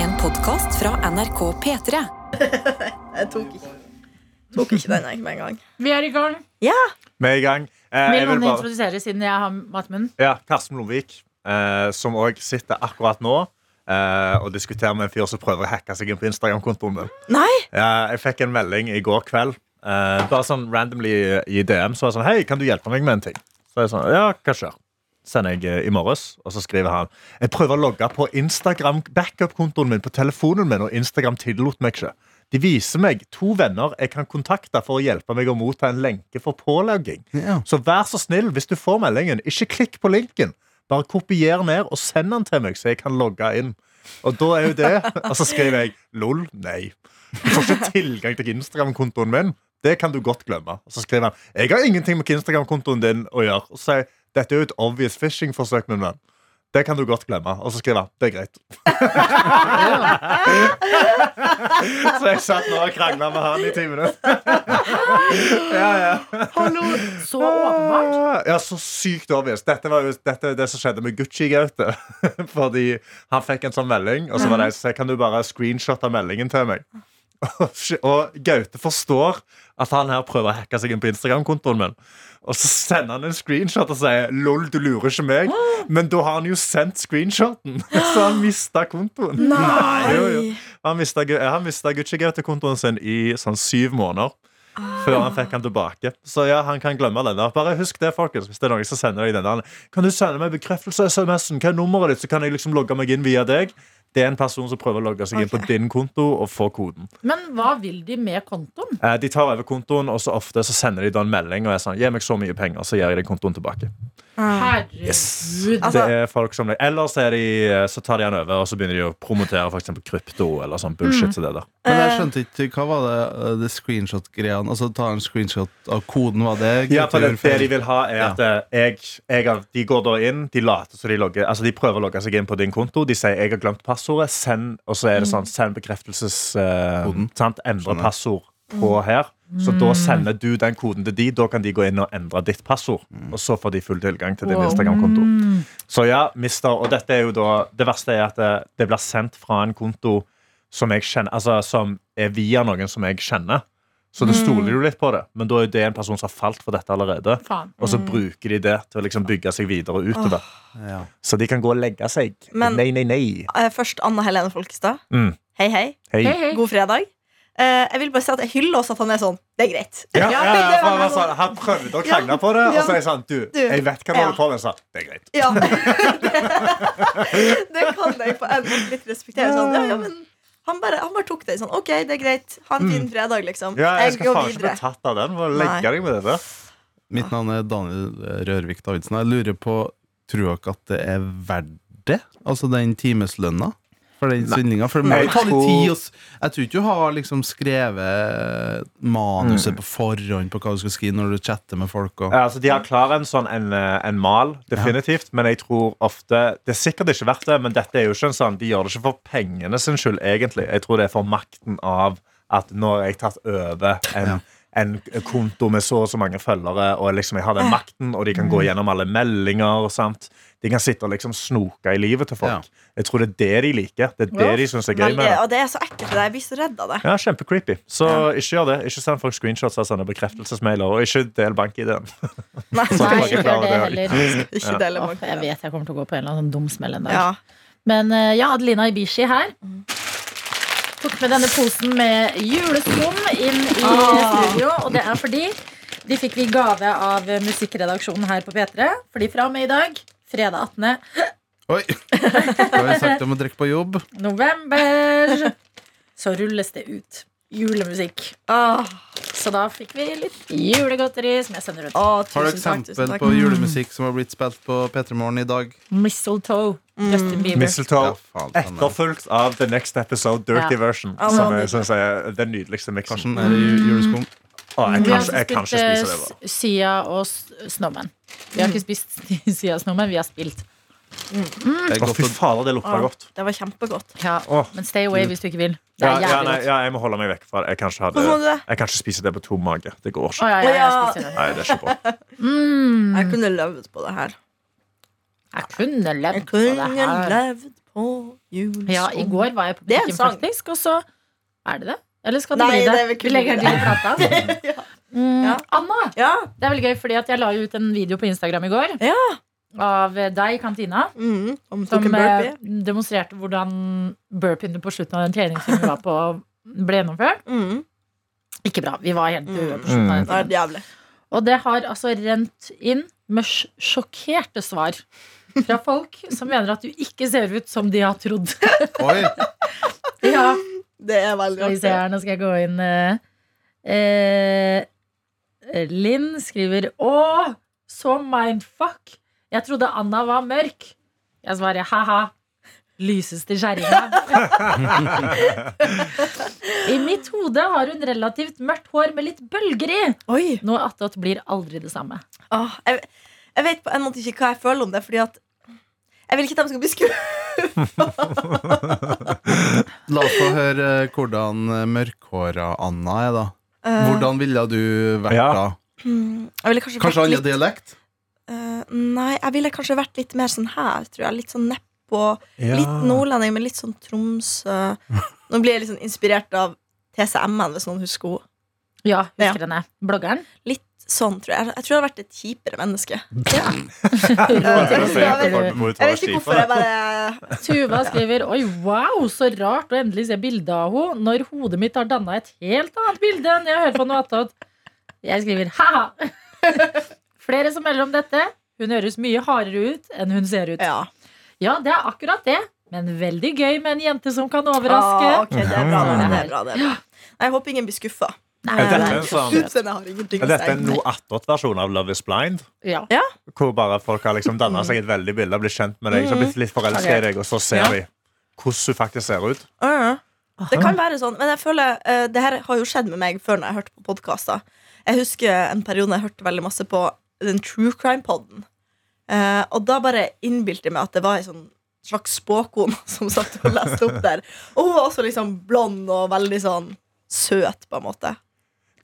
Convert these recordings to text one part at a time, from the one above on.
En podkast fra NRK P3. Jeg tok ikke, tok ikke den jeg med en gang. Vi er i gang. Ja! Vi er i gang. Eh, Vil noen bare, introdusere siden jeg har matmunnen? ja, Karsten Blomvik, eh, som òg sitter akkurat nå eh, og diskuterer med en fyr som prøver å hacke seg inn på Instagram-kontoen min. Nei! Ja, jeg fikk en melding i går kveld. eh, bare sånn randomly i DM. Så var jeg sånn Hei, kan du hjelpe meg med en ting? Så jeg sånn, ja, hva skjer? Sender jeg eh, i morges, og så skriver han Jeg prøver å logge på Instagram backup-kontoen min på telefonen min, og Instagram tillot meg ikke. De viser meg to venner jeg kan kontakte for å hjelpe meg å motta en lenke for pålogging. Ja. Så vær så snill, hvis du får meldingen, ikke klikk på linken. Bare kopier ned og send den til meg, så jeg kan logge inn. Og da er jo det Og så skriver jeg lol, nei. Du får ikke tilgang til Instagram-kontoen min. Det kan du godt glemme. Og så skriver han jeg har ingenting med Instagram-kontoen din å gjøre. Og så sier dette er jo et obvious phishing-forsøk, min venn. Det kan du godt glemme. Og så skriver han det er greit. så jeg satt nå og krangla med han i ti minutter. ja, ja. Så åpenbart. Ja, så sykt obvious. Dette var jo dette, det som skjedde med Gucci-Gaute. Fordi han fikk en sånn melding, og så var det så kan du bare screenshotte meldingen til meg. Og Gaute forstår at han her prøver å hacke seg inn på Instagram-kontoen min. Og så sender han en screenshot og sier 'lol, du lurer ikke meg'. Men da har han jo sendt screenshoten, så han mista kontoen. Nei! Jo, jo. Han mista, Gucci-Gaute-kontoen sin i sånn syv måneder. Før han fikk den tilbake. Så ja, han kan glemme den der. Bare husk det, folkens. Hvis det er noen som sender deg den der Kan du sende meg bekreftelse-SMS-en? Hva er nummeret ditt? Så kan jeg liksom logge meg inn via deg. Det er en person som prøver å logge seg inn på din konto og få koden. Men hva vil de med kontoen? Eh, De tar over kontoen, og så ofte så sender de da en melding og er sånn Gi meg så mye penger, så gir jeg deg kontoen tilbake. Herregud. Yes. det er folk som Ellers er de, eh, så tar de den over, og så begynner de å promotere for eksempel krypto eller sånn bullshit som det der. Men jeg Eh, skjønte ikke, hva var det, uh, det screenshot-greiene? Altså ta en screenshot av koden, var det? Ja, for det, det de vil ha, er at ja. jeg, jeg har, de går da inn, de later som de logger Altså de prøver å logge seg inn på din konto. De sier 'jeg har glemt passordet', send, og så er det sånn send bekreftelses... Uh, Endre passord på her. Så da sender du den koden til de. Da kan de gå inn og endre ditt passord. Og så får de full tilgang til din Wow. Instagram-konto. Mm. Så ja, mister, og dette er jo da Det verste er at det, det blir sendt fra en konto som jeg kjenner Altså som er via noen som jeg kjenner. Så det stoler jo litt på det. Men da er det en person som har falt for dette allerede. Faen. Og så bruker de det til å liksom bygge seg videre utover. Ja. Så de kan gå og legge seg. Men- nei, nei, nei. eh, Først Anna Helene Folkestad. Mm. Hei, hei. Hei. Hei, hei. God fredag. Eh, jeg vil bare si at jeg hyller også at han er sånn. Det er greit. Ja, Ja, ja, han, sånn, han prøvde å krangle på det, Ja. og så er jeg sånn Du, Du, jeg vet hva du ja. holder på med. Så, det er greit. Ja. det kan jeg på en måte litt respektere. Sånn, ja, ja, men han bare, han bare tok det sånn. OK, det er greit. Ha en fin fredag, liksom. Mm. Ja, jeg skal faen ikke bli tatt av den. Må legge deg med det der. Mitt navn er Daniel Rørvik Davidsen. Jeg lurer på Tror dere at det er verdt det? Altså den timeslønna? For den svindlinga? For det må jo ta litt tror- tid. å Jeg tror ikke du har liksom skrevet manuset på forhånd på hva du skal skrive når du chatter med folk. Og, Ja, altså, de har klar en sånn en, eh, en mal, definitivt. Men jeg tror ofte Det er sikkert ikke verdt det, men dette er jo ikke en sånn de gjør det ikke for pengene sin skyld, egentlig. Jeg tror det er for makten av at nå har jeg tatt over en, Ja. En konto med så og så mange følgere, og liksom jeg har den makten, og de kan gå gjennom alle meldinger. Sant? De kan sitte og liksom snoke i livet til folk. Ja. Jeg tror det er det de liker. Det er det Ja. de syns er gøy med det. og det er så ekkelt. Jeg blir så redd av det. Ja, Kjempecreepy. Så ikke gjør det. Ikke send folk screenshots av sånne bekreftelsesmailer, og ikke del bank-ID-en. Nei, Så Nei, ikke gjør det det heller. ikke dele Åh, bank. jeg vet jeg kommer til å gå på en eller annen dum smell en dag. Ja. Men eh, ja, Adelina Ibishi her. Tok med denne posen med juleskum inn i Ah. studio. Og det er fordi de fikk vi gave av musikkredaksjonen her på P3. Fordi fra og med i dag, fredag 18. Oi! Da har jeg sagt om å drikke på jobb. november, så rulles det ut julemusikk. Åh, Så da fikk vi litt julegodteri som jeg sender rundt. ah, Har du eksempel takk. eksempel takk. på julemusikk som har blitt spilt på P3 Morgen i dag? Mistletoe. Mm. Justin Bieber. Mistletoe. Ja. Etterfulgt av The Next Episode, Dirty Ja. Version. Ja, som jeg syns er den nydeligste miksen. Karsten, er det juleskum? Å, jeg, Vi kan, har jeg kan ikke spise det. spilt eh, Sia og Snowman. Vi har ikke spist Sia og Snowman, vi har spilt. Det er Å, godt fy å fader, det lukter Ah, godt. det var kjempegodt. Ja, Åh. men stay away hvis du ikke vil. Det Ja, er ja, jævlig nei, godt. ja, jeg må holde meg vekk fra det. Jeg kan ikke, ha Hvorfor må du det. det? Jeg kan ikke spise det på tom mage. Det går Å, ikke. ja, ja, jeg Ja. spiser det. Nei, det er ikke bra. Mm. Jeg kunne levd på det her. Jeg kunne levd Jeg på det her. levd på jul Ja, i går var jeg på Det er en butikken, sang. faktisk, og så Er det det? Eller skal det Nei, bli det? det er vel kun Vi legger den til i plata. ja. Mm, Ja. Anna! ja. Det er veldig gøy, fordi at jeg la jo ut en video på Instagram i går Ja. Av deg i kantina. Mm, Som eh, demonstrerte hvordan burpeene på slutten av den treningsturen vi var på, ble gjennomført. Mm. Ikke bra. Vi var helt døde på Mm. slutten av den er Og det har altså rent inn med sjokkerte svar fra folk som mener at du ikke ser ut som de har trodd. Oi, Ja, Det er veldig skal vi se artig. her, nå skal jeg gå inn eh, eh, Linn skriver Å, så mindfuck! Jeg trodde Anna var mørk. Jeg svarer ha-ha. Lyseste kjerringa. I mitt hode har hun relativt mørkt hår med litt bølger i. Oi. Noe attåt blir aldri det samme. Åh, jeg, jeg vet på en måte ikke hva jeg føler om det, fordi at jeg vil ikke at de skal bli skuffa. La oss få høre eh, hvordan eh, mørkhåra Anna er, da. Hvordan ville du vært Ja. da? Jeg ville kanskje, Kanskje annen litt dialekt? Nei, jeg ville kanskje vært litt mer sånn her, tror jeg. Litt sånn nedpå. Litt nordlending, men litt sånn Tromsø. Nå blir jeg litt sånn inspirert av TCM-en, hvis noen husker henne. Ja, Ja. denne. Bloggeren. Litt sånn, tror jeg. Jeg tror jeg hadde vært et kjipere menneske. Jeg vet ikke hvorfor. Jeg bare Tuva skriver Oi, wow, så rart å endelig se bilde av henne når hodet mitt har danna et helt annet bilde enn jeg hører på noe attåt. Jeg skriver ha-ha. Flere som melder om dette. Hun høres mye hardere ut enn hun ser ut. Ja. Ja, det er akkurat det. Men veldig gøy med en jente som kan overraske. Ah, ok, det er bra. Mm. Det er bra, det er bra. Jeg håper ingen blir skuffa. Nei, Er dette en sånn- Er dette en noe attåt-versjon av Love is blind? Ja. Hvor bare folk har liksom danna seg et veldig bilde, blitt kjent med deg, så blitt litt forelska i deg, og så ser Ja. de hvordan hun faktisk ser ut. Ja. Det kan være sånn, men jeg føler uh, Det her har jo skjedd med meg før når jeg hørte på podkaster. Jeg husker en periode jeg hørte veldig masse på den true crime-poden. Eh, og da bare innbilte jeg meg at det var ei sånn slags spåkone som satt og leste opp der. Og hun var også liksom blond og veldig sånn søt, på en måte.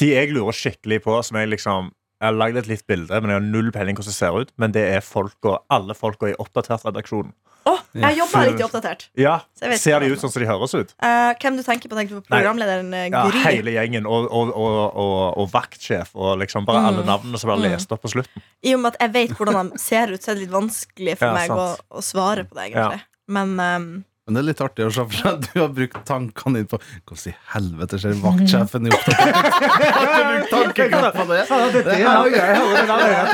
De jeg lurer skikkelig på, som jeg liksom Jeg har lagd et litt bilde, men jeg har null peiling hvordan det ser ut. Men det er folka, alle folka i oppdatert redaksjon. Oh, jeg jobber litt i Oppdatert. Ja, Ser de ut sånn som de høres ut? Uh, hvem du tenker på? Tenker du på programlederen eh, Ja, Gry? Hele gjengen. Og, og, og, og, og vaktsjef. Og liksom bare Mm. alle navnene som blir Mm. lest opp på slutten. I og med at jeg vet hvordan de ser ut, så er det litt vanskelig for Ja, meg å, å svare på det, egentlig. Men ehm, Men det er litt artig å se for seg at du har brukt tankene dine på Hvordan i helvete ser vaktsjefen i opptaket Har du på det? Det er noe jeg.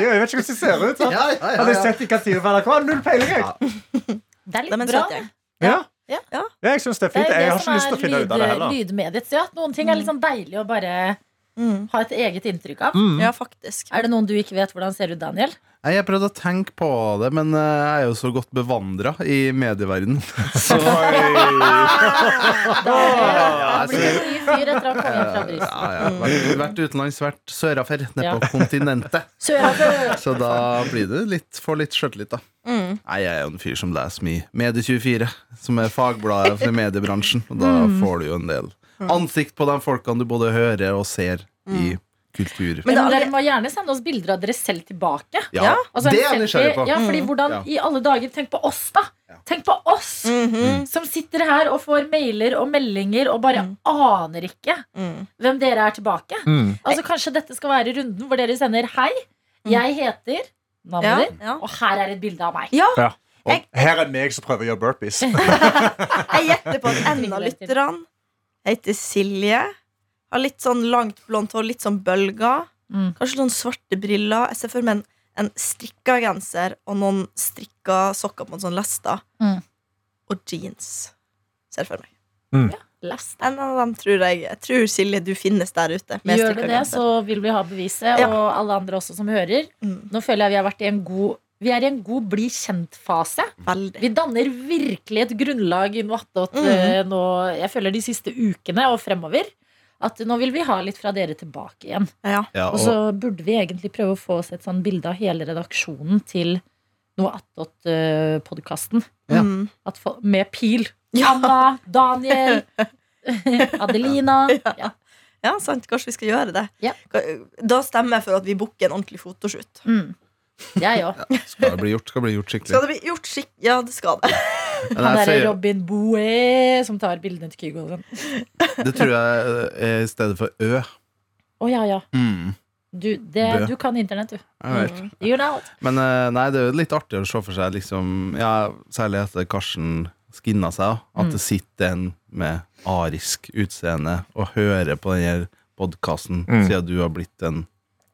Jeg vet ikke hvordan de ser ut. Hadde jeg sett i kantina på NRK, har null peiling. Jeg. Det er litt bra. Ja. Ja. Ja. Ja, jeg syns det er fint. Jeg har ikke lyst til å finne ut av det heller. lydmediet. Ja, noen ting er litt sånn deilig å bare Mm. ha et eget inntrykk av. Mm. Ja, faktisk. Er det noen du ikke vet hvordan ser ut, Daniel? Nei, Jeg prøvde å tenke på det, men eh, jeg er jo så godt bevandra i medieverdenen. Så Da blir en ny fyr etter å ha kommet fra ja, Brussel. ja, vært, vært utenlands, vært sørafer nede Ja. på kontinentet. Sørafer. Så da blir det litt, for litt sjøltillit, da. Mm. Nei, jeg er jo en fyr som leser mye Medie24, som er fagbladet for mediebransjen. Og da Mm. får du jo en del ansikt på de folkene du både hører og ser i kultur. Men er aldri- dere må gjerne sende oss bilder av dere selv tilbake. Ja, Altså, det er jeg nysgjerrig på. Ja, fordi Mm. hvordan Ja. i alle dager Tenk på oss, da! Tenk på oss! Mhm. Som sitter her og får mailer og meldinger og bare Mm. aner ikke Mm. hvem dere er tilbake. Mm. Altså Kanskje dette skal være runden hvor dere sender 'Hei, jeg heter navnet Ja, ditt, ja. og her er et bilde av meg'. ja, Ja. Og Jeg- her er meg som prøver å gjøre burpees. jeg gjetter på at enda av lytterne heter Silje. Har litt sånn langt blondt hår, litt sånn bølger. Mm. Kanskje noen svarte briller. Jeg ser for meg en, en strikka genser og noen strikka sokker på en sånn lester. Mm. Og jeans. Ser for meg. Lest. En av dem tror jeg Jeg tror Silje, du finnes der ute. med Gjør du det, genser. så vil vi ha beviset, Ja. og alle andre også som hører. Mm, Nå føler jeg vi har vært i en god Vi er i en god bli kjent-fase. Vi danner virkelig et grunnlag i noe attåt Mm. eh, nå, jeg føler de siste ukene og fremover. At nå vil vi ha litt fra dere tilbake igjen. Ja. Ja, Og så burde vi egentlig prøve å få oss et sånn bilde av hele redaksjonen til noe attåt-podkasten. Ja. Mm. Med pil. Anna, Daniel, Adelina. Ja. ja, sant. Kanskje vi skal gjøre det. Ja. Da stemmer jeg for at vi booker en ordentlig fotoshoot. Mm. Jeg òg. skal det bli gjort, skal det bli gjort skikkelig. Skal det bli gjort skik Ja, det skal det. Han derre sier- Robin Boe som tar bildene til Kygo og sånn. Det tror jeg er i stedet for Ø. Å ja, ja. Mm, Du, det, du kan internett, du. Mm. vet. You know it. Men eh, nei, det er jo litt artig å se for seg, liksom, ja, særlig etter Karsten skinna seg, at det sitter en med arisk utseende og hører på denne podkasten, Mm. siden du har blitt en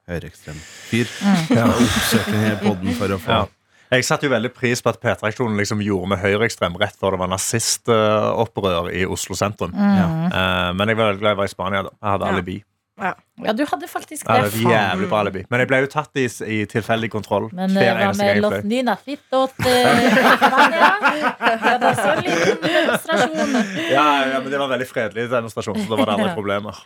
høyreekstrem fyr. Ja. Oppsøker denne for å få Ja. Jeg satte jo veldig pris på at P3-aksjonen liksom gjorde med høyreekstrem rett før det var nazistopprør i Oslo sentrum. Mm. Uh, men jeg var veldig glad jeg var i Spania. da Jeg hadde Ja. alibi. Ja, du hadde faktisk det. hadde et jævlig bra alibi Men jeg ble jo tatt i, i tilfeldig kontroll. Men eh, hva med Los Nina Nynazitos eh, hadde også en liten demonstrasjon. Ja, ja, men Det var en veldig fredelig demonstrasjon, så da var det aldri problemer.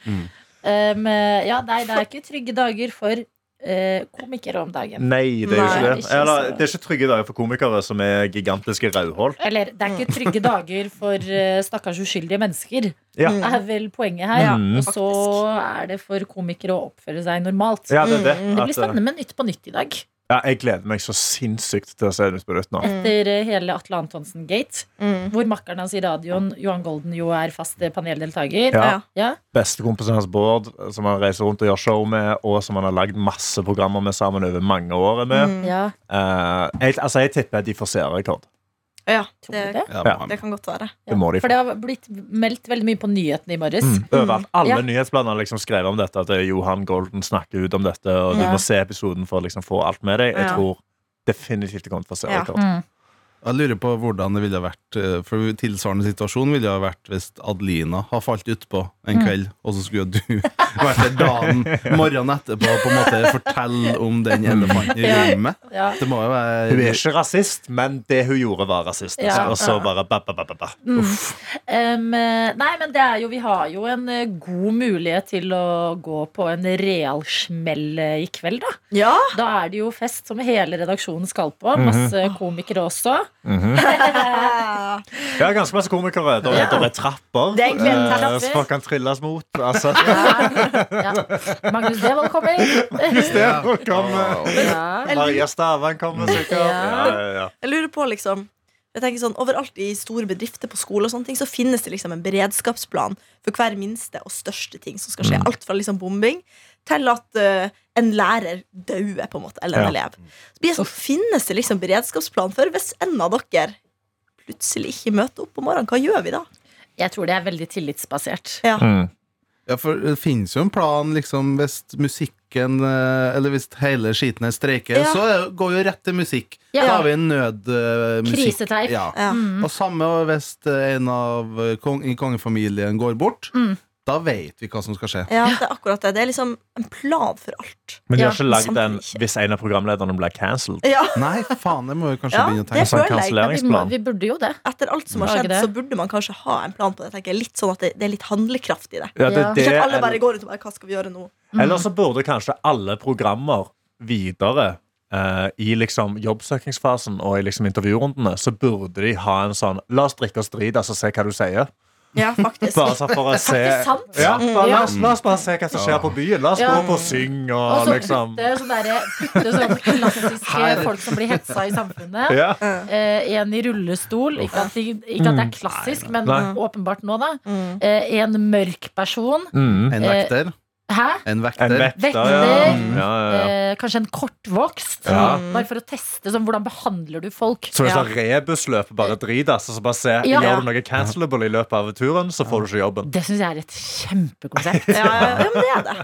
Um, ja, nei, det er ikke trygge dager for eh, komikere om dagen. Nei, det er jo ikke det. ikke Eller, så- det er ikke trygge dager for komikere som er gigantiske rødhål. Eller det er ikke trygge dager for eh, stakkars uskyldige mennesker. Ja. er vel poenget her. Ja, og så er det for komikere å oppføre seg normalt. Ja, det, er det. Det blir spennende med Nytt på Nytt i dag. Ja, jeg gleder meg så sinnssykt til å se Nytt på Nytt nå. Etter eh, hele Atle Antonsen-gate, Mm. hvor makkeren hans i radioen, Johan Golden, jo er fast eh, paneldeltaker. Ja. Ja. Ja. Bestekompisen hans Bård, som han reiser rundt og gjør show med, og som han har lagd masse programmer med sammen over mange år med. Mm. ja. Uh, jeg, altså, jeg tipper de får seerrekord. Ja, Tror du det, det? Ja, Ja. det kan godt være. Det må de For det har blitt meldt veldig mye på nyhetene i morges. Mm. Overalt. Alle Ja. nyhetsplaner liksom skrev om dette, at Johan Golden snakker ut om dette, og du Ja. må se episoden for å liksom få alt med deg. Jeg Ja. tror definitivt det kommer til å få Ja. seerrekord. Mm. Jeg lurer på hvordan det ville vært eh, For tilsvarende situasjon ville ha vært hvis Adelina har falt utpå en Mm. kveld, og så skulle du vært der dagen morgenen etterpå på en måte fortelle om den elefanten i rommet. Ja. Det må jo Hun er ikke rasist, men det hun gjorde, var rasist. Ja. Altså. Og så bare ba, ba, ba, ba, ba. Uff. Um, nei, men det er jo, vi har jo en eh, god mulighet til å gå på en real smell eh, i kveld, da. Ja! Da er det jo fest som hele redaksjonen skal på. Masse komikere også. Ja, ganske masse komikere. Da, Ja. der er trapper Det er en eh, trapper. som folk kan trilles mot. Altså, Ja. Magnus Devold kommer. Stefan kommer. Ja. Maria Stavang kommer sikkert. Ja. Ja, ja, ja. Jeg lurer på liksom jeg tenker sånn, Overalt i store bedrifter på skole og sånne ting Så finnes det liksom en beredskapsplan for hver minste og største ting som skal skje. Mm. Alt fra liksom bombing til at uh, en lærer dauer, på en måte, eller en Ja. elev. Så blir det sånn, Finnes det liksom beredskapsplan for hvis en av dere plutselig ikke møter opp på morgenen? Hva gjør vi da? Jeg tror det er veldig tillitsbasert. Ja. Mm. Ja, for det finnes jo en plan liksom hvis musikken eh, Eller hvis hele skiten er streiker, Ja. så går jo rett til musikk. Ja. Da har vi en nødmusikk. Kriseteip. Ja. Mm. Og samme hvis eh, en av eh, kong, i kongefamilien går bort. Mm. Da vet vi hva som skal skje. Ja, det er akkurat det. Det er liksom en plan for alt. Men de har ikke lagd den hvis en av programlederne blir cancelled. Ja, Nei, faen, det må vi kanskje Ja, begynne å det tenke Sånn føler jeg. Vi, må, kanselleringsplan. vi burde jo det. Etter alt som har skjedd, det. så burde man kanskje ha en plan på det. tenker jeg. Litt sånn at det, det er litt handlekraft i det. Ja, det, Ja. det, Ikke at alle bare eller, går ut og bare Hva skal vi gjøre nå? eller så burde kanskje alle programmer videre eh, i liksom jobbsøkingsfasen og i liksom intervjurundene, så burde de ha en sånn La oss drikke oss drit, altså se hva du sier. Ja, faktisk. Bare så for å se Faktisk sant. ja, bare, Ja. la, oss, la oss bare se hva som skjer på byen. La oss Ja. gå og synge Og og så liksom putte sånn der, putte sånn klassiske Her. folk som blir hetsa i samfunnet. ja. Eh, en i rullestol. Ikke at, de, ikke at det er klassisk, men Nei. åpenbart nå, da. Mm. Eh, en mørk person. mm. En Eh, vekter. Hæ? En En vekter. vekter, Vekter. ja. ja, ja, ja. Eh, kanskje en kortvokst. Ja. Bare for å teste sånn, hvordan behandler du folk. Så hvis Ja. det er rebusløp, bare dritas, altså, så bare se Ja. Gjør du noe cancelable i løpet av turen, så får du ikke jobben. Det syns jeg er et kjempekonsept. Ja, ja, ja, men det er det.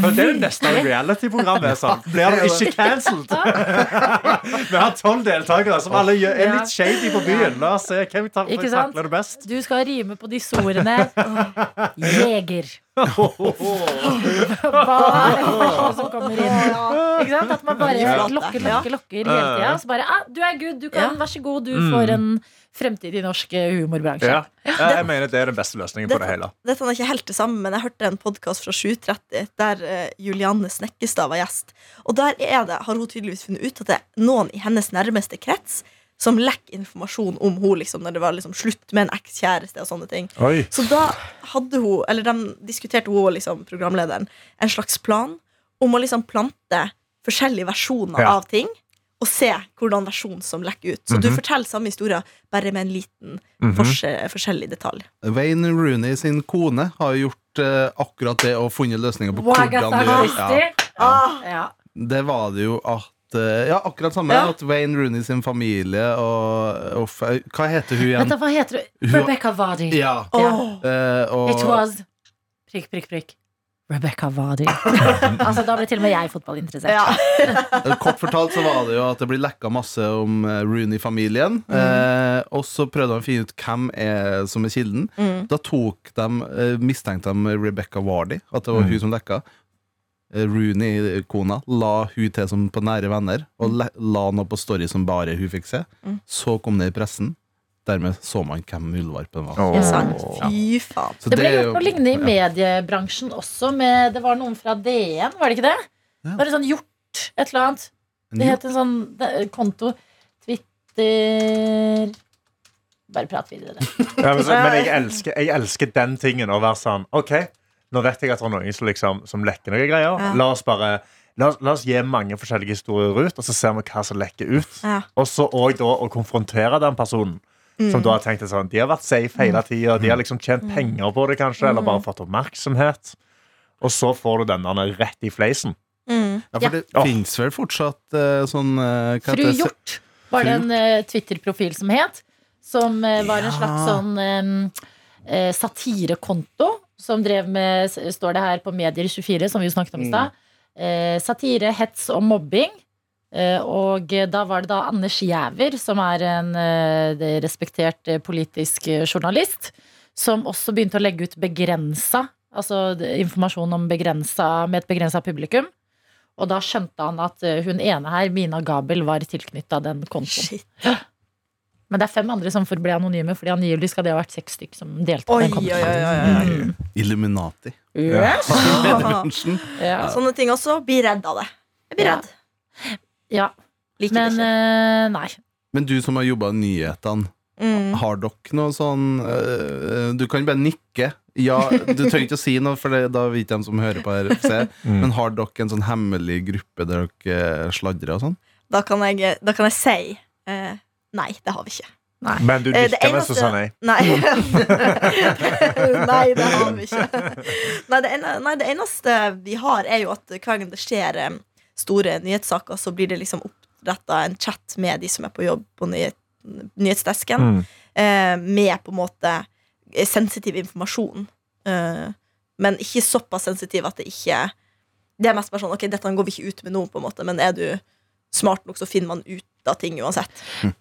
For det er jo nesten et reality-program. Sånn. Blir du ikke cancelled? Vi har tolv deltakere som alle gjør- er litt shady på byen. La oss se hvem tar- takler det best. Du skal rime på disse ordene. Jeger. Hva er det første som kommer inn? Ikke sant? At man bare lokker, lokker, lokker hele tida. Så bare ah, Du er good, du kan, vær så god, du får en fremtid i norsk eh, humorbransje. Ja. Ja, jeg mener det er den beste løsningen på det hele. Dette er ikke helt det samme, men jeg hørte en podkast fra 730 der eh, Julianne Snekkestad var gjest. Og der er det, har hun tydeligvis funnet ut at det er noen i hennes nærmeste krets som lekker informasjon om hun liksom, når det var liksom slutt med en ekskjæreste og sånne ting. Oi. Så da hadde hun, eller de diskuterte hun og liksom programlederen en slags plan om å liksom plante forskjellige versjoner Ja. av ting. og se hvordan versjonen som lekker ut. Så du Mhm. forteller samme historie, bare med en liten Mhm. forskjell, forskjellig detalj. Wayne Rooney sin kone har gjort uh, akkurat det og funnet løsninger på hvordan du gjør ja. Christie. Ah, Ja. Det var det jo at eh, Ja, akkurat samme. Ja. At Wayne Rooney sin familie og, og Hva heter hun Vent, igjen? da, hva heter? Hun- Rebecca Vardy. Ja. Oh. Uh, og, It was Prikk, prikk, prikk. Rebecca Vardy. altså, da ble til og med jeg fotballinteressert. Ja. Eh, Kort fortalt så var det jo at det blir lekka masse om Rooney-familien. Mm. Eh, og så prøvde de å finne ut hvem er som er kilden. Mm. Da tok de, mistenkte de Rebecca Vardy, at det var Mm. hun som lekka. Eh, Rooney-kona la hun til som på nære venner, og la noe på story som bare hun fikk se. Mm. Så kom det i pressen. Dermed så man hvem muldvarpen var. Oh. Det. Ja. Fy faen. Så Det ble gjort noe lignende i ja. mediebransjen også. Med, det var noen fra DN, var det ikke det? Ja. Det sånn gjort et eller annet. Det het en sånn det, konto Twitter Bare prat videre. Ja, men, så, men jeg, elsker, jeg elsker den tingen å være sånn OK, nå vet jeg at det er noen som, liksom, som lekker noen greier. Ja. La oss bare La la oss gi mange forskjellige historier ut, og så ser vi hva som lekker ut. Ja. Og så òg da å konfrontere den personen som Mm. da har tenkt det sånn De har vært safe hele tida, de har liksom tjent penger på det, kanskje, eller Mm. bare fått oppmerksomhet. Og så får du denne rett i fleisen. Mm. Ja, for det Ja. fins vel fortsatt uh, sånn uh, Fru det? Hjort var det en uh, Twitter-profil som het. Som var en slags sånn um, eh, satirekonto. Som drev med, står det her på Medier24, som vi jo snakket om i stad. Eh, satire, hets og mobbing. Eh, og da var det da Anders Giæver, som er en eh, respektert eh, politisk eh, journalist, som også begynte å legge ut begrensa, altså informasjon om begrensa, med et begrensa publikum. Og da skjønte han at eh, hun ene her, Mina Gabel, var tilknytta den kontoen. Shit. Men det er fem andre som forble anonyme, Fordi angivelig skal det ha vært seks stykk som delte Oi, oi, oi. Mm. Illuminati. Yes. Ja. Sånne ting også. Bli redd av det. Jeg blir redd. ja. Liker Men det ikke. eh, nei. Men du som har jobba i nyhetene, Mm. har dere noe sånn uh, Du kan bare nikke. Ja, Du trenger ikke å si noe, for det, da vet de som hører på her, se. Mm. Men har dere en sånn hemmelig gruppe der dere sladrer og sånn? Da, kan jeg, da kan jeg si eh, nei, det har vi ikke. Men du det nikker mens du sa nei. Nei. nei, det har vi ikke. Nei det, ene, nei, det eneste vi har, er jo at hver gang det skjer eh, store nyhetssaker, så blir det liksom oppretta en chat med de som er på jobb på nyhet, nyhetsdesken, Mm. eh, med på en måte eh, sensitiv informasjon. Eh, men ikke såpass sensitiv at det ikke Det er mest bare sånn Ok, dette går vi ikke ut med nå, på en måte, men er du smart nok, så finner man ut av ting uansett.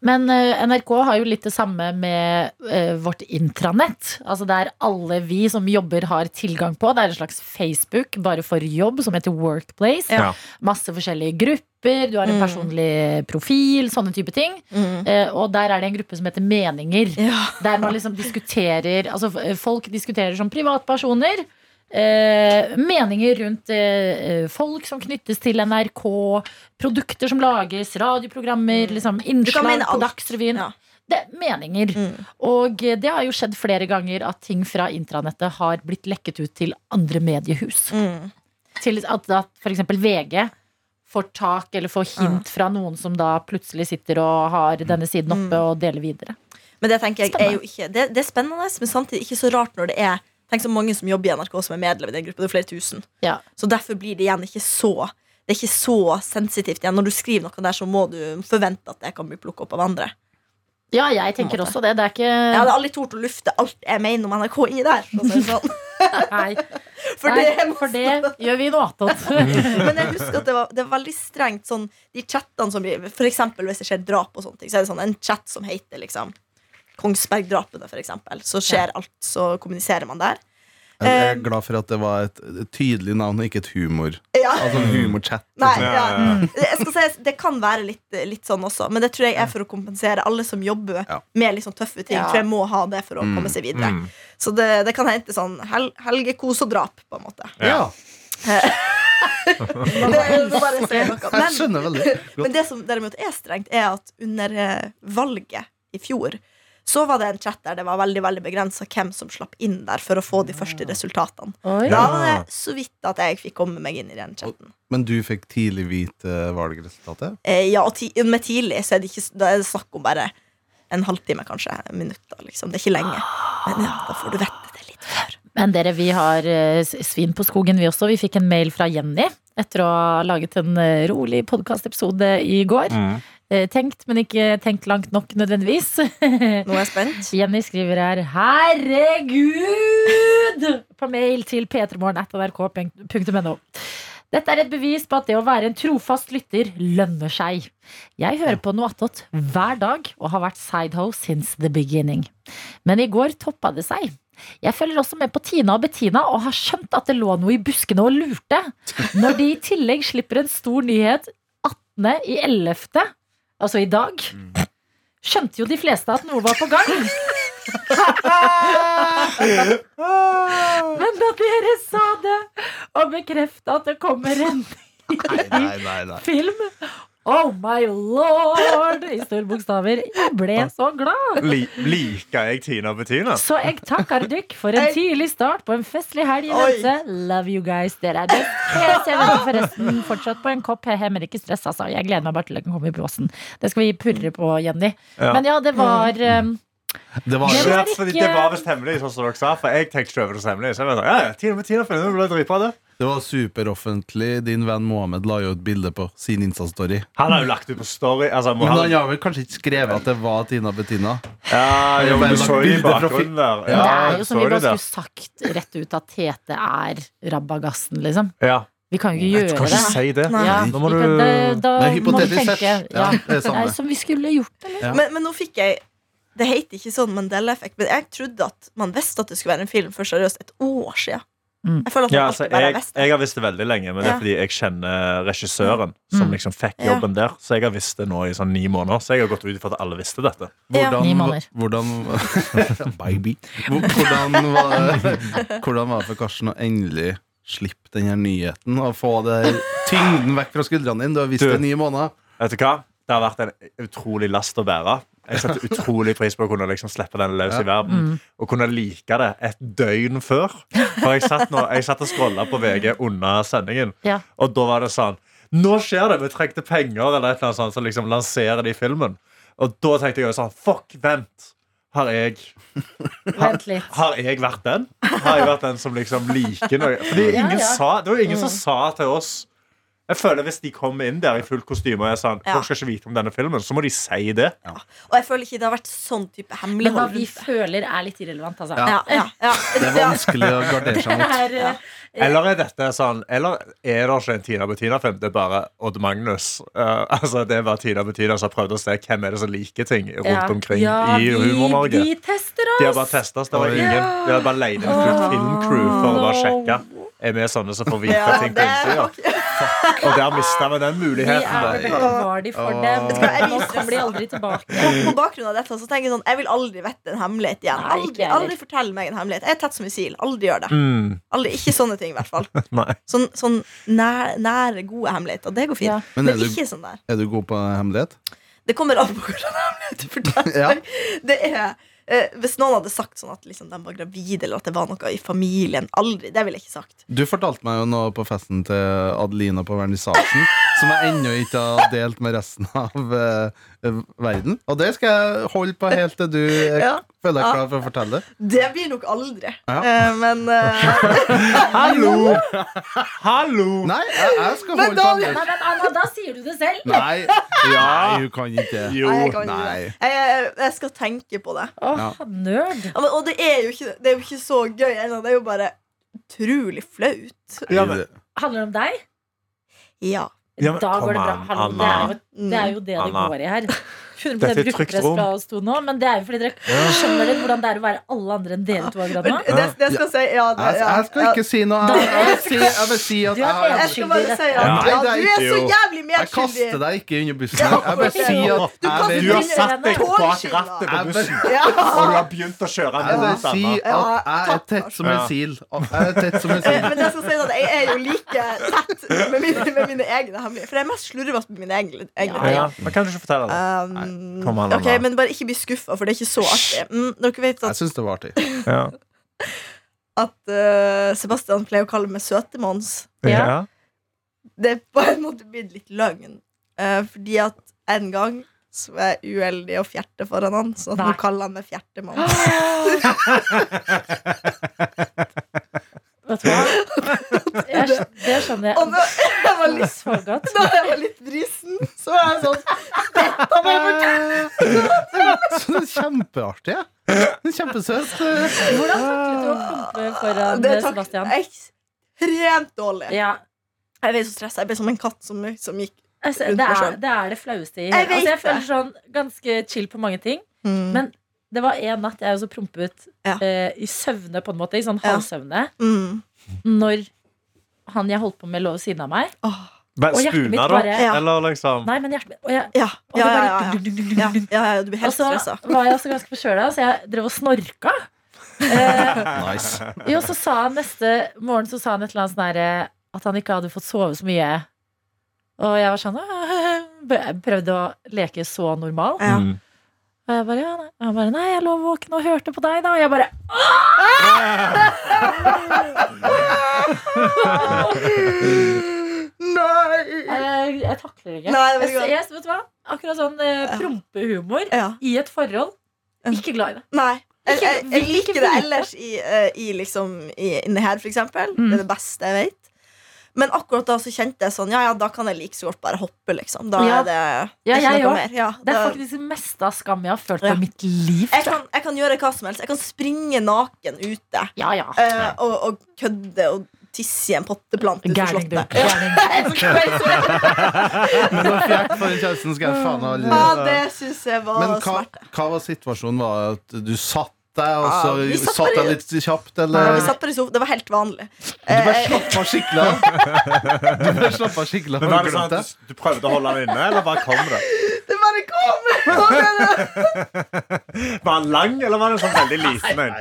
Men uh, NRK har jo litt det samme med uh, vårt intranett. Altså Der alle vi som jobber, har tilgang på. Det er en slags Facebook bare for jobb, som heter Workplace. Ja. Masse forskjellige grupper. Du har en Mm. personlig profil, sånne type ting. Eh, og der er det en gruppe som heter Meninger. Ja. Der man liksom diskuterer Altså folk diskuterer som privatpersoner. Eh, meninger rundt eh, folk som knyttes til NRK, produkter som lages, radioprogrammer, liksom Mm. Kan innslag på. Dagsrevyen. Ja. Det er meninger. Mm. Og eh, det har jo skjedd flere ganger at ting fra intranettet har blitt lekket ut til andre mediehus. Mm. Til at, at f.eks. VG får tak eller får hint fra noen som da plutselig sitter og har denne siden oppe Mm. og deler videre. Men det tenker jeg er jo ikke det, det er spennende, men samtidig ikke så rart når det er Tenk så mange som jobber i NRK som er medlem i den gruppen. Det er flere tusen. Ja. Så derfor blir det igjen ikke så Det er ikke så sensitivt igjen. Når du skriver noe der, så må du forvente at det kan bli plukket opp av andre. Ja, jeg tenker også det. Det er ikke Jeg hadde aldri tort å lufte alt jeg mener om NRK inni der. Sånn. Nei, For Nei, det for det gjør vi noe attåt. Men jeg husker at det var, det var veldig strengt sånn, De chattene som blir For eksempel hvis det skjer drap og sånne ting Så er det sånn en chat som heter liksom Kongsberg-drapene for eksempel Så skjer alt, så kommuniserer man der Jeg er Eh, glad for at det var et, tydelig navn, og ikke et humor. Ja, Altså en humorchat. nei, liksom. ja. Ja. Jeg skal si, Det kan være litt, litt sånn også Men det tror jeg er for å kompensere alle som jobber Ja. Med liksom tøffe ting Ja. Tror jeg må ha det for å Mm. komme seg videre Mm. Så det, det kan hente sånn hel, helgekos og drap på en måte Ja. det, det Men skjønner veldig godt. Men det som derimot er strengt, er at under eh, valget i fjor Så var det en chat der det var veldig veldig begrensa hvem som slapp inn der for å få de første resultatene. Oi. Da var det så vidt at jeg fikk komme meg inn i den chatten. Men du fikk tidlig vite valgresultatet? Eh, ja, og ti med tidlig så er det, ikke, da er det snakk om bare en halvtime, kanskje. Minutter, liksom. Det er ikke lenge. Men ja, da får du vette det litt før. Men dere, vi har eh, svin på skogen, vi også. Vi fikk en mail fra Jenny etter å ha laget en eh, rolig podkastepisode i går. Mm. Eh, Tenkt, men ikke tenkt langt nok nødvendigvis. Nå er jeg spent. Jenny skriver her 'Herregud!' på mail til p3morgen.nrk.no. Dette er et bevis på at det å være en trofast lytter lønner seg. Jeg hører på noe attåt hver dag og har vært sideho since the beginning. Men i går toppa det seg. Jeg følger også med på Tina og Bettina og har skjønt at det lå noe i buskene og lurte. Når de i tillegg slipper en stor nyhet 18. i 11., altså i dag, skjønte jo de fleste at noe var på gang. Men da dere sa det, og bekrefta at det kommer en ny film Oh my lord! I store bokstaver. Jeg ble så glad. Li liker jeg Tina Bettina? Så jeg takker dykk for en tidlig start på en festlig helg i vente. Love you guys. Dere er best. Jeg ser dere forresten fortsatt på en kopp. Jeg men ikke stress, altså. Jeg gleder meg bare til å kommer i båsen. Det skal vi purre på, Jenny. Ja. Men ja, det var um, Det var Det var ikke- det var visst hemmelig, sånn som dere sa. For jeg tenkte ikke over det som hemmelig. Så jeg vet, ja, ja, Tina Bettina ble dritbra, det. Det var superoffentlig. Din venn Mohammed la jo et bilde på sin Insta-story. Han har jo lagt ut på Story. Altså, Men han har vel kanskje ikke skrevet at det var Tina Bettina? ja, jo, men så i bakgrunnen der. ja, det er jo som vi bare skulle sagt rett ut at Tete er rabagassen, liksom. Ja. Vi kan jo ikke kan gjøre ikke det. si det. Nei. Ja, da må du det, da må tenke sett. Ja, det er Det samme. som vi skulle gjort det. Ja. Men, men nå fikk jeg Det heter ikke sånn Mandela-effekt, men jeg trodde at man visste at det skulle være en film for seriøst et år siden. Mm. Jeg føler at Ja, altså, jeg, jeg har visst det veldig lenge, men det er fordi jeg kjenner regissøren som Mm. liksom fikk Ja. jobben der. Så jeg har visst det nå i sånn ni måneder. Så jeg har gått ut ifra at alle visste dette. Hvordan, hvordan Baby. Hvordan var, hvordan var det for Karsten å endelig slippe den her nyheten? Og få det tyngden vekk fra skuldrene dine? Du har visst det i ni måneder. Vet du hva? Det har vært en utrolig last å bære. Jeg setter utrolig pris på å kunne liksom slippe den løs i verden. Mm. Og kunne like det et døgn før. For jeg satt, nå, jeg satt og scrolla på VG under sendingen, Ja. og da var det sånn Nå skjer det! Vi trengte penger, eller et eller annet sånt, så liksom lanserer de filmen. Og da tenkte jeg jo sånn Fuck, vent! Har jeg Vent litt. Har jeg vært den? Har jeg vært den som liksom liker noe? Fordi Ja, ingen ja. Sa, det var jo ingen som Mm. sa til oss Jeg føler Hvis de kommer inn der i fullt kostyme og jeg sa Ja. Folk skal ikke vite om denne filmen, så må de si det. Og jeg føler ikke det har vært sånn type Men hva vi føler, er litt irrelevant, altså. Ja. Ja, ja, ja. Det er vanskelig å gardere seg mot. er, eh, Eller er dette sånn Eller er det ikke en Tina Bettina-film? Det er bare Odd Magnus. Uh, altså Det er bare Tina Bettina som har prøvd å se hvem er det som liker ting rundt omkring ja, i Humor-Norge. Vi tester oss! De har bare testet oss. Det var ingen De har bare leid inn et fullt filmcrew for å bare sjekke. Er vi sånne som får vite Ja, ting på innsida? Og der mista vi den Vi muligheten. er var de for dem. Nå kommer de aldri tilbake. På bakgrunn av dette så tenker jeg sånn Jeg vil aldri vite en hemmelighet igjen. Nei, Aldri, jeg aldri fortell meg en hemmelighet. Jeg er tett som missil. Aldri gjør det. Mm, Aldri, ikke sånne ting, i hvert fall. Sånn, sånn nær, nære, gode hemmeligheter. Det går fint. Ja. Men Men, ikke du- sånn der. Er du god på hemmelighet? Det kommer an på hvordan hemmelighet du forteller. Ja. Det er eh, Hvis noen hadde sagt sånn at liksom, de var gravide, eller at det var noe i familien Aldri. Det ville jeg ikke sagt. Du fortalte meg jo noe på festen til Adelina på vernissasjen som jeg ennå ikke har delt med resten av uh, verden. Og det skal jeg holde på helt til du eh, Ja. føler deg klar for å fortelle det. Blir nok aldri. Ja. Uh, men Hallo! Hallo! Nei, jeg, jeg skal Men holde på Daniel- Nei, men Anna, da sier du det selv. Nei, Ja. hun kan ikke det. Jo. nei, jeg, kan nei. det. jeg, jeg, skal tenke på det. Åh, Ja. nerd. Ja, men, og det er, jo ikke, det er jo ikke så gøy ennå. Det er jo bare utrolig flaut. Ja, men- Handler det om deg? Ja. Ja, men da går det bra. an, Hallo, det, er jo, det er jo det det går i her. 100 Dette er et trygt rom. fra oss to nå, men det er jo fordi dere skjønner det, hvordan det er å være alle andre enn dere to akkurat nå? Det, det skal jeg si ja, det, ja, jeg skal ikke si noe. Jeg, jeg, vil si, jeg vil si at jeg, Jeg skal bare si at Ja. det du er så jævlig medskyldig. jeg kaster deg ikke under bussen. Jeg vil si at Du jeg Du har satt deg bak rattet på bussen, og du har begynt å kjøre jeg vil mot si at jeg er tett som en sil. Jeg er tett som en sil. Men jeg skal si at jeg er jo like tett med mine, med mine egne hemmeligheter. For jeg er mest slurvete med mine egne, egne Ja, men kan du ikke fortelle det? Um, Kom an, ok, Men bare ikke bli skuffa, for det er ikke så artig. Mm, dere vet Jeg at, syns det var artig. Ja. at eh, Sebastian pleier å kalle meg Søte-Mons. Ja. Ja. Det er på en måte blitt litt løgn. Eh, fordi at en gang så var jeg uheldig å fjerte foran han, så nå kaller han meg Fjertemann. Vet du hva? Jeg, det skjønner jeg. Og da jeg var litt, så godt. da jeg var litt brisen, så var jeg sånn Dette må jeg fortelle! Så kjempeartig. ja. Er Kjempesøt. Hvordan taklet du å pumpe foran Det Sebastian? ekstremt dårlig. Ja, Jeg ble så stressa. Jeg ble som en katt som, som gikk altså, Rundt det, er, selv. det er det flaueste i Jeg hele altså, Jeg føler sånn ganske chill på mange ting. mm. Men det var en natt jeg også prompet Ja. uh, i søvne, på en måte. I sånn Ja. halvsøvne. Mm. Når han jeg holdt på med, lå ved siden av meg. Oh. Men Og hjertet mitt bare- Ja. Eller liksom Nei, men hjertet mitt og jeg, Ja, og ja, det bare ja, ja. dunk, dunk, ja, dunk, dunk. ja, ja, Og så var jeg også ganske forkjøla, så jeg drev og snorka. Eh, Nice. jo, så sa han neste morgen Så sa han et eller annet sånn herre At han ikke hadde fått sove så mye. Og jeg var sånn prøvde å leke så normal. Ja. Mm. Og jeg bare, ja, nei. Han bare Nei, jeg lå våken og hørte på deg, da. Og jeg bare Nei! Jeg, jeg takler ikke. Nei, det ikke. jeg, vet du hva? Akkurat sånn eh, prompehumor Ja. i et forhold. Ikke glad i det. Nei. Jeg, jeg, jeg liker det ellers i, uh, i liksom i, inni her, for eksempel. Mm. Det er det beste jeg vet. Men akkurat da så kjente jeg sånn Ja, ja, da kan jeg like så godt bare hoppe, liksom. Da Ja. er det, Ja, det er ikke noe mer. Ja, Det er faktisk det meste av skam jeg har følt Ja. på i mitt liv. jeg, kan, jeg kan gjøre hva som helst. Jeg kan springe naken ute Ja, ja. eh, og, og kødde og tisse i en potteplante utenfor Gærning, du. slottet. Gærning. Jeg så crazy. Men å fjerte for den kjæresten skal jeg faen Ja, det syns jeg var Men hva, hva var situasjonen? Var at du satt deg, og så vi satt satt bare- litt kjapt, eller? Nei, vi satt bare i sofaen. Det var helt vanlig. Du bare Eh, slapp av skikkelig av. Du bare slapp av skikkelig av. Men var det sånn at du, prøvde å holde den inne, eller bare kom det? det bare kom! Var den lang, eller var den sånn veldig liten en?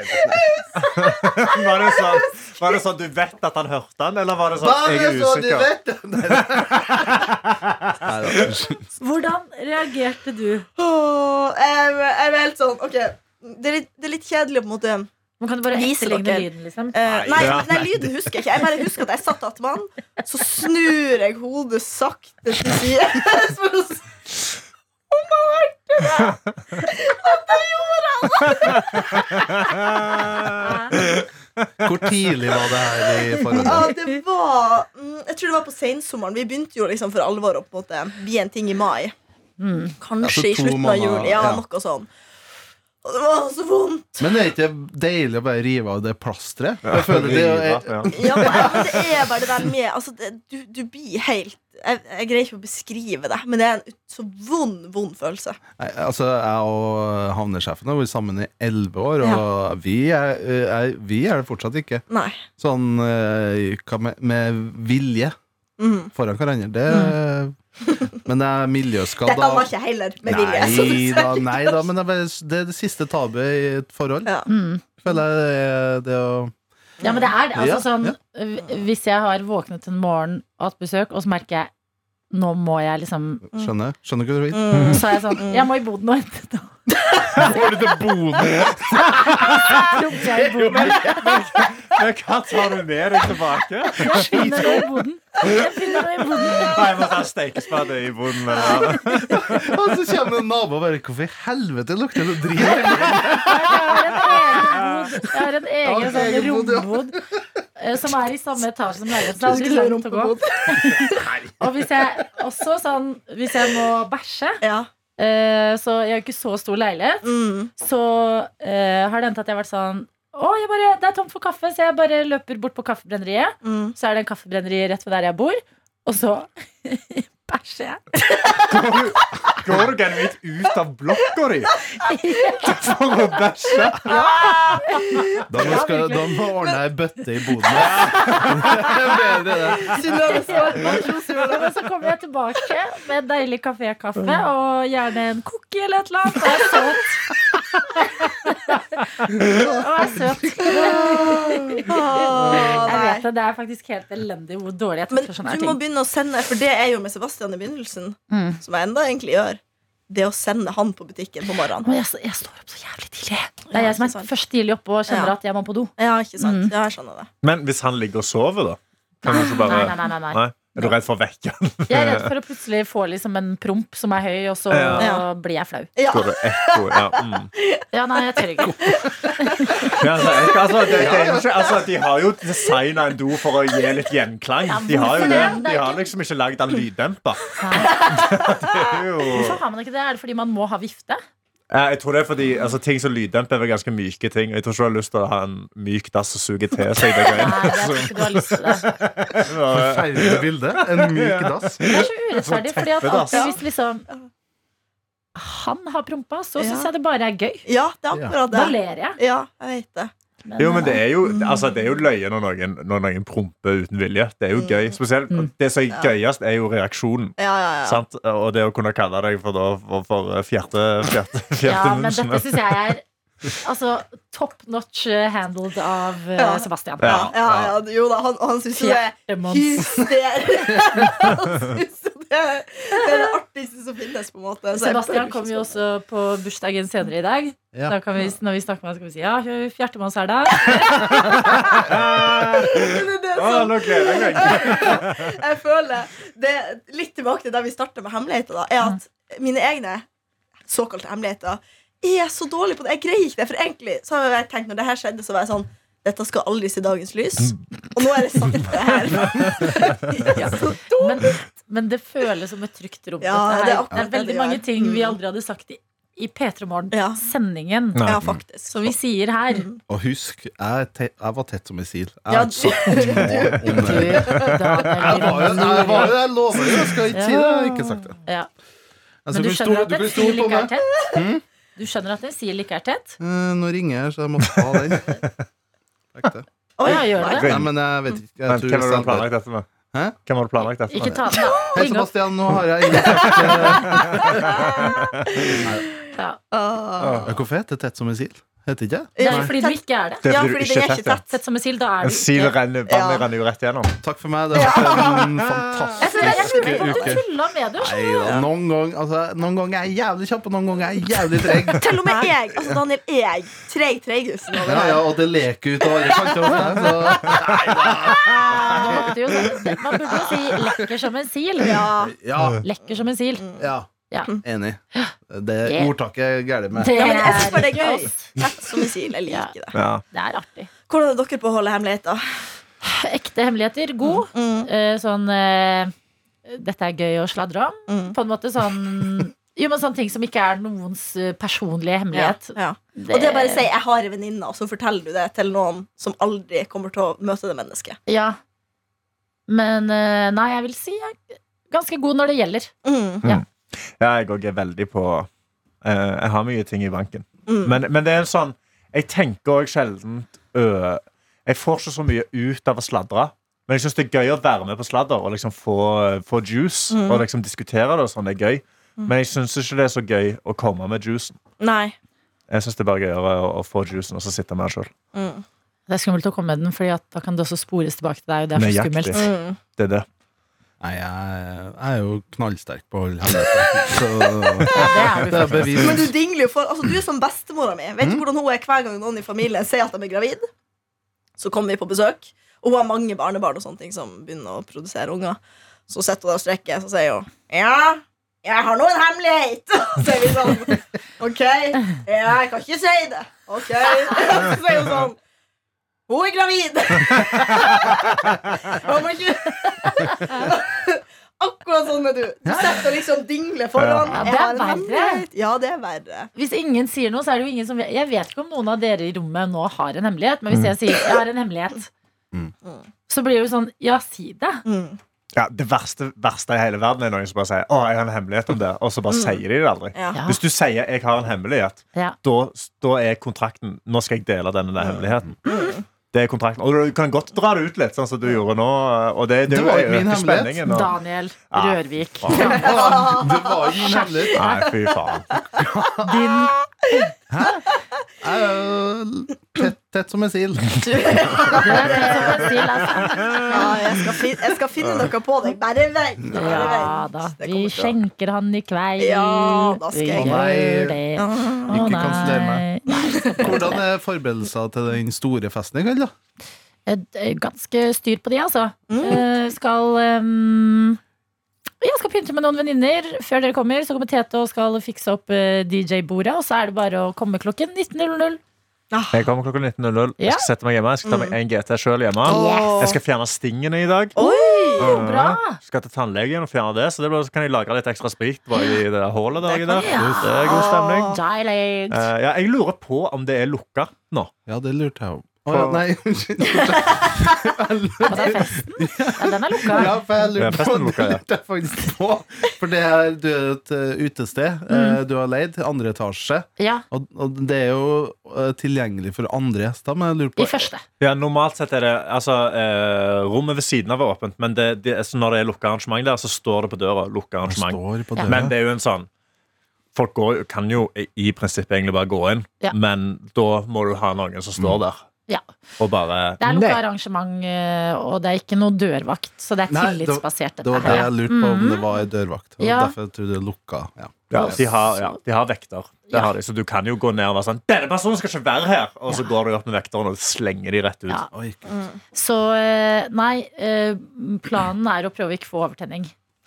Var det sånn, var det sånn du vet at han hørte den, eller var det sånn jeg er usikker? vet du unnskyld. Hvordan reagerte du? Oh, jeg, jeg er helt sånn Ok, det er litt, det er litt kjedelig på en måte Man kan du bare Vise etterligne lyden, liksom? eh, nei, Ja. nei, lyden husker jeg ikke. Jeg bare husker at jeg satt attmed han. Så snur jeg hodet sakte til side. For å han! Hvor tidlig var det her i forholdet? Ja, det var mm, Jeg tror det var på sensommeren. Vi begynte jo liksom for alvor å på en måte bli en ting i mai. Mm. Kanskje Ja, i slutten av juli. Ja, ja. noe sånn. Og det var så vondt. Men det er ikke deilig å bare rive av det plasteret? Jeg føler det er, Ja. Ja, men det er bare det der med altså, det, du, du blir helt jeg, jeg greier ikke å beskrive det, men det er en så vond, vond følelse. Nei, altså, jeg og havnesjefen har vært sammen i elleve år, og vi, er, er, vi er det fortsatt ikke. Nei. Sånn eh, med, med vilje Mhm. foran hverandre. Det, Men det er miljøskada. Dette var ikke heller med vilje. Nei da, nei da, men det er, det er det siste tabuet i et forhold. Ja. Mm. Føler jeg det er det å Ja, men det er det. Altså, sånn, ja. Hvis jeg har våknet en morgen og hatt besøk, og så merker jeg nå må jeg liksom Skjønner Skjønner hva du vil? Mm. Så er jeg sånn Jeg må i boden og hente det. Går du til boden. Men hva tar du med deg tilbake? Jeg finner noe i boden. Jeg finner noe i boden. Nei, Jeg må ta stekespade i boden. Og så kommer en nabo og bare Hvorfor i helvete lukter det drit? Jeg har en egen egen Ja, sånn rombod ja. eh, som er i samme etasje som leiligheten. Det er aldri langt å gå. Og hvis jeg også sånn Hvis jeg må bæsje, Ja. eh, så jeg har ikke så stor leilighet, Mm. så eh, har det endt at jeg har vært sånn å, jeg bare, det er tomt for kaffe, så jeg bare løper bort på kaffebrenneriet. Mm. Så er det en kaffebrenneri rett ved der jeg bor. Og så bæsjer jeg. Går du, genuint ut av blokka di for å bæsje? Da må, skal, da må ordne ei bøtte i boden. Det er bedre, det. Synnøve Svartmann, så kommer jeg tilbake med en deilig kafékaffe og gjerne en cookie eller et eller annet. Og er søt. Og er søt. Det, er faktisk helt elendig hvor dårlig jeg Men ting. du må begynne å sende, for det er jo med Sebastian i begynnelsen, Mm. som jeg enda egentlig gjør. det å sende han på butikken på morgenen. Men jeg, jeg står opp så jævlig tidlig. Det er jeg som er først tidlig oppe og kjenner Ja. at jeg må på do. Ja, ikke sant? Mm. Ja, jeg skjønner det. Men hvis han ligger og sover, da? Kan du ikke bare Nei, nei, nei, nei, nei. Er du redd for å vekke han? Jeg er redd for å plutselig få liksom en promp som er høy, og så Ja. blir jeg flau. Ja. Går det ekko? Ja, mm. Ja, nei, jeg tør ikke. ja, altså, altså, det, det ikke, altså, de har jo designa en do for å gi litt gjenklang. De har jo det. De har liksom ikke lagd den lyddemper. Er Hvorfor har man ikke det? Er det fordi man må ha vifte? Ja, Jeg tror det er fordi altså, Ting som lyddemper er ganske myke ting. Jeg tror ikke du har lyst til å ha en myk dass som suge til seg det Nei, greiene. jeg tror ikke du har lyst til det. Forferdelig bilde. En myk dass. Det er så urettferdig, fordi at alltid hvis liksom han har prompa, så syns Ja. jeg det bare er gøy. Ja, det er akkurat Da det. ler jeg. Ja, jeg vet det. Jo, men det er jo, altså, det er jo løye når noen, når noen promper uten vilje. Det er jo gøy. Spesielt, Det som er gøyest, er jo reaksjonen. Ja, ja, ja. Sant? Og det å kunne kalle deg for, da, for, for fjerte, fjerte, Ja, men dette syns jeg er Altså, top notch eh, handled av eh, Ja. Sebastian. Ja. Ja, ja, jo da, han, han syns jo det er hysterisk. Det, er- det artigste som finnes, på en måte. Så Sebastian kommer kom jo også på bursdagen senere i dag. Ja. Da kan vi, når vi snakker med ham, skal vi si ja, Fjertemanns er da. sånn- nå gleder jeg meg. jeg føler det, Litt tilbake til der vi starta med hemmeligheter, da, er at mine egne såkalte hemmeligheter er så dårlig på det. Jeg greier ikke det. For egentlig så har jeg tenkt når det her skjedde, så var jeg sånn dette skal aldri se dagens lys. Og nå er det sant, det her. Ja. Så Men, men det føles som et trygt rom. Ja, det er det, er veldig det mange ting vi Mm. aldri hadde sagt i, i P3 Ja. Morgen-sendingen. Ja. Som vi sier her. Og husk, jeg, te jeg var tett som en sil. Jeg Ja, du, om Du, det. Jeg var jo jeg jeg lover det, jeg skal ikke si det. Jeg har ikke sagt det. Ja. Altså, Men du skjønner at en sil ikke er meg. tett? Du skjønner at en sil ikke er tett? Uh, Nå ringer jeg, så jeg må ta den. Å ja, gjør det? Nei, men jeg vet ikke. Jeg Men tror hvem har du planlagt dette med? Hæ? Hvem har du planlagt dette Ikke ta den, da. Hei. Sebastian, nå har jeg Ja. Hvorfor heter det tett som en sil? Heter ikke det? Det er fordi du ikke er det. Det er Ja, fordi du fordi ikke det er er ikke tett, tett. Sett som en sil, da er En du sil ikke renner, vannet Ja. renner jo rett gjennom. Takk for meg. Det har vært en Jeg fantastisk trodde du uke. tulla med det. Nei da, noen ganger altså, noen ganger er jeg jævlig kjapp, og noen ganger er jeg jævlig treg. Til og med jeg. Altså, Daniel, jeg. Treg treigusen over Ja, ja, og det leker ut av alle kanter hos deg, så Nå måtte jo, man burde jo si 'lekker som en sil'. Ja. ja, Lekker som en sil. ja. Ja. Enig. Det yeah. ordtaket er gærent med. Det Ja, men bare det er er gøy. Rett som en sil. Jeg liker det. Ja. Det er artig. Hvordan er dere på å holde hemmeligheter? Ekte hemmeligheter. God. Mm. Eh, sånn eh, Dette er gøy å sladre om. Mm. På en måte sånn Jo, men sånne ting som ikke er noens eh, personlige hemmelighet. Ja. Og det er bare å si 'jeg har en venninne', og så forteller du det til noen som aldri kommer til å møte det mennesket. Ja. Men nei, jeg vil si jeg er ganske god når det gjelder. Mm. Ja, jeg òg er veldig på uh, Jeg har mye ting i banken. Mm. Men, men det er en sånn Jeg tenker òg sjelden uh, Jeg får ikke så mye ut av å sladre. Men jeg syns det er gøy å være med på sladder og liksom få, få juice. Mm. Og liksom diskutere det og sånn. Det er gøy. Men jeg syns ikke det er så gøy å komme med juicen. Nei. Jeg syns det er bare gøyere å, å få juicen og så sitte med den sjøl. Mm. Det er skummelt å komme med den, Fordi da kan det også spores tilbake til deg. Og det er så skummelt. Mm. Det er det. Nei, jeg, jeg er jo knallsterk på å holde hemmeligheter. Så Det er er bevis. Men du dingler jo for Altså, du er som bestemora mi. Vet du hvordan hun er hver gang noen i familien sier at de er gravid? Så kommer vi på besøk, og hun har mange barnebarn og sånne ting som begynner å produsere unger. Så sitter hun der og strekker, så sier hun Ja, jeg har nå en hemmelighet. Så sier vi sånn OK. Ja, jeg kan ikke si det. OK. Så sier hun sånn Hun er gravid. Hun må ikke Akkurat sånn er du. Du setter og liksom dingler foran. Ja, det er verre. Ja, det er verre. Hvis ingen sier noe, så er det jo ingen som vet Jeg vet ikke om noen av dere i rommet nå har en hemmelighet, men hvis jeg sier 'jeg har en hemmelighet', Mm. så blir det jo sånn Ja, si det. Mm. Ja, det verste, verste i hele verden er noen som bare sier 'Å, jeg har en hemmelighet om det', og så bare sier de det aldri. Ja. Hvis du sier 'jeg har en hemmelighet', Ja. da, da er kontrakten 'nå skal jeg dele denne hemmeligheten'. Det er kontrakten. Og du kan godt dra det ut litt, sånn som du gjorde nå. Og det, det, Det var ikke min hemmelighet. og- Daniel Rørvik. Rørvik. Det var ingen hemmelighet. Nei, fy faen. Din Hæ? jo tett som en sil. Altså. Ja, jeg, skal fin jeg skal finne noe på deg. Bare vent. Bare Ja vent. da. Det Vi kommer til å- skjenker han i kveld. Ja, da skal Vi jeg gjør det. Å Ikke nei. kanseller meg. Hvordan er forberedelser til den store festen i kveld, da? Eh, det Ganske styr på de, altså. Mm. Eh, skal ehm, Jeg skal pynte med noen venninner. Før dere kommer, så kommer Tete og skal fikse opp eh, DJ-bordet. Og så er det bare å komme klokken 19.00. Jeg kommer klokka 19.00. Jeg skal sette meg hjemme. Jeg skal ta meg en GT sjøl hjemme. Jeg skal fjerne stingene i dag. Oi! bra. Skal til tannlegen og fjerne det, så det blir, så kan jeg lagre litt ekstra sprit bare i det der hullet der. Det Det er god stemning. Eh, jeg lurer på om det er lukka nå. Ja, det lurte jeg om. Å, ja, nei, unnskyld. Og det er festen. Ja, den er lukka. Ja, for jeg lurer på lukka, ja. det lurte jeg faktisk på. For det er, du er et eh, utested eh, du har leid, andre etasje. Ja, Og, og det er jo eh, tilgjengelig for andre gjester, men jeg lurer på i første. Ja, Normalt sett er det altså, Rommet ved siden av er åpent, men det, det, så når det er lukka arrangement der, så står det på døra. Lukka arrangement står på døra. Men det er jo en sånn Folk går, kan jo i, prinsippet egentlig bare gå inn, Ja. men da må du ha noen som står der Ja. og bare Det er lukka Nei. arrangement, eh, og det er ikke noe dørvakt. Så det er Nei, tillitsbasert, Det var det jeg lurte på, om Mhm. det var dørvakt. Og Ja. Derfor jeg trodde jeg lukka. Ja. Ja, de har, ja, de har vekter. Det Ja. har de, så du kan jo gå ned og være sånn 'Denne personen skal ikke være her!' Og så går du opp med vekteren og slenger de rett ut. Ja. Oi, Så eh, nei, eh, planen er å prøve å ikke få overtenning.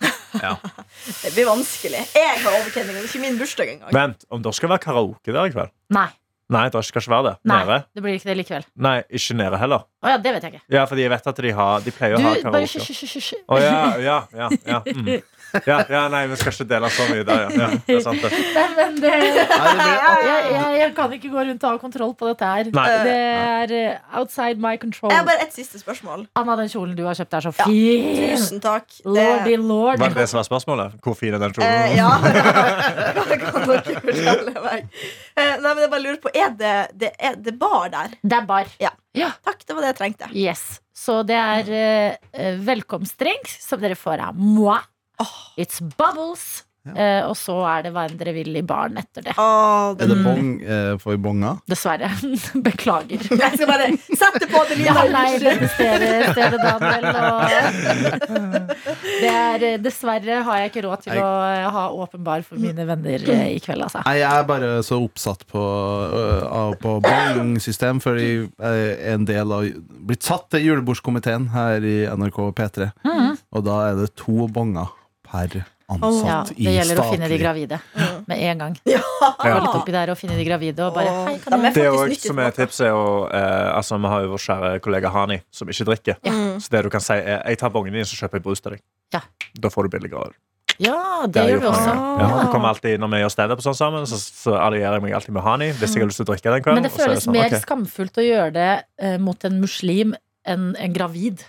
Det blir vanskelig. Jeg har overtenning, det er ikke min bursdag engang. Vent, om det skal være karaoke der i kveld? Nei. Nei, det skal ikke være det. nei Nede? det blir ikke det likevel. Nei, ikke nede heller. Å ja, det vet jeg ikke. Ja, fordi jeg vet at de, har, de pleier å Du, ha bare karaoke. hysj, hysj, hysj. Å ja, ja, ja. Ja, mm. ja, ja, nei, vi skal ikke dele så mye der, ja. ja det er sant, det. Nei, men det jeg, jeg, jeg kan ikke gå rundt og ha kontroll på dette her. Nei. Det er eh, outside my control. Jeg har bare et siste spørsmål. Anna, den kjolen du har kjøpt, er så Ja. Tusen takk. Det- Lordy lord. Var det det som var spørsmålet? Hvor fin er den kjolen? Eh, ja. Det kan dere fortelle meg? Nei, men jeg bare lurer på Er det, det, er det bar der? Det er bar. Ja. ja. Takk, det var det jeg trengte. Yes. Så det er eh, velkomstdrink som dere får av moi. It's bubbles. Eh, og så er det hva enn dere vil i baren etter det. Åh, er det bong uh, for bonga? Dessverre. Beklager. Jeg skal bare sette på det Ja, lille nei, det stedet, stedet Daniel. Og det er, eh, dessverre har jeg ikke råd til å eh, ha åpen bar for mine venner eh, i kveld, altså. Nei, jeg er bare så oppsatt på, uh, på bongsystem, fordi jeg er en del av Blitt satt til julebordskomiteen her i NRK P3, Mm. og da er det to bonger per Ja, ansatt det i gjelder å finne de statlig gravide med en gang. Ja. Gå litt oppi der og finne de gravide og bare Åh, Hei, kan jeg Det er òg som er tipset, og tips eh, Altså Vi har jo vår kjære kollega Hani, som ikke drikker. Ja. Så det du kan si er Jeg tar bongen din, så kjøper jeg brus til deg. Ja. Da får du billigere øl. Ja, det, Det gjør vi også. Ja, alltid, når vi gjør standup på sånn sammen, så, så allierer jeg meg alltid med Hani hvis jeg har lyst til å drikke den kvelden. Men det føles sånn, mer okay. skamfullt å gjøre det eh, mot en muslim enn en gravid.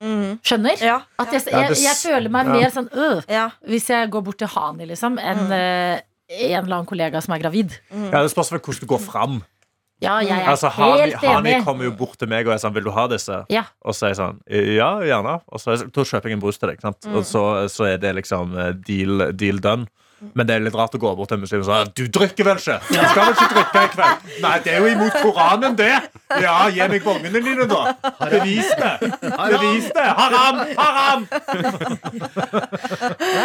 Mm. Skjønner? Ja. At jeg, jeg, jeg føler meg ja. mer sånn øh, ja. hvis jeg går bort til Hani, liksom, enn Mm. uh, en eller annen kollega som er gravid. Ja, Det spørs hvordan du går fram. Ja, jeg er Altså, Hani, helt Hani enig. kommer jo bort til meg og er sånn 'Vil du ha disse?' Ja. Og så er jeg sånn 'Ja, gjerne'. Og så er kjøper jeg en brus til deg. Sant? Mm. Og så, så er det liksom eh, deal, deal done. Men det er litt rart å gå bort til en muslim og si 'Du drikker vel ikke?' 'Du skal vel ikke drikke i kveld?' Nei, det er jo imot Koranen, det! Ja, gi meg bongene dine, da. Bevis det! Bevis det! Haram! Haram!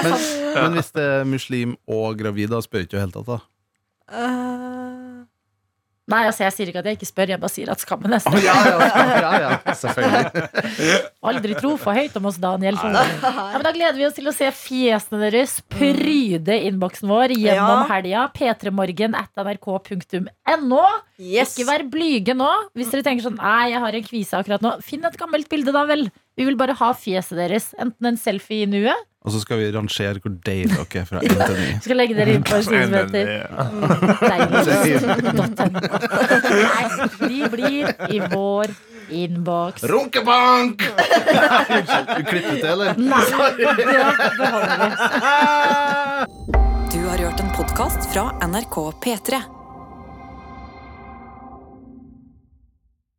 Men, men hvis det er muslim og gravid, da spør ikke i det hele tatt, da. Eh, Nei, altså, jeg sier ikke at jeg ikke spør, jeg bare sier at skammen er større. ja, ja, ja, ja, selvfølgelig. Aldri tro for høyt om oss, Daniel. Ja, men da gleder vi oss til å se fjesene deres pryde innboksen vår gjennom Ja. helga. p3morgen at nrk.no. yes. Ikke vær blyge nå. Hvis dere tenker sånn Nei, jeg har en kvise akkurat nå. Finn et gammelt bilde, da vel. Vi vil bare ha fjeset deres. Enten en selfie i nuet. Og så skal vi rangere hvor deilig dere er fra 1 til 9. Vi skal legge dere inn på en som heter de blir i vår innboks. Runkebank! Unnskyld, du klippet det, eller? Nei, det beholder vi. Du har hørt en podkast fra NRK P3.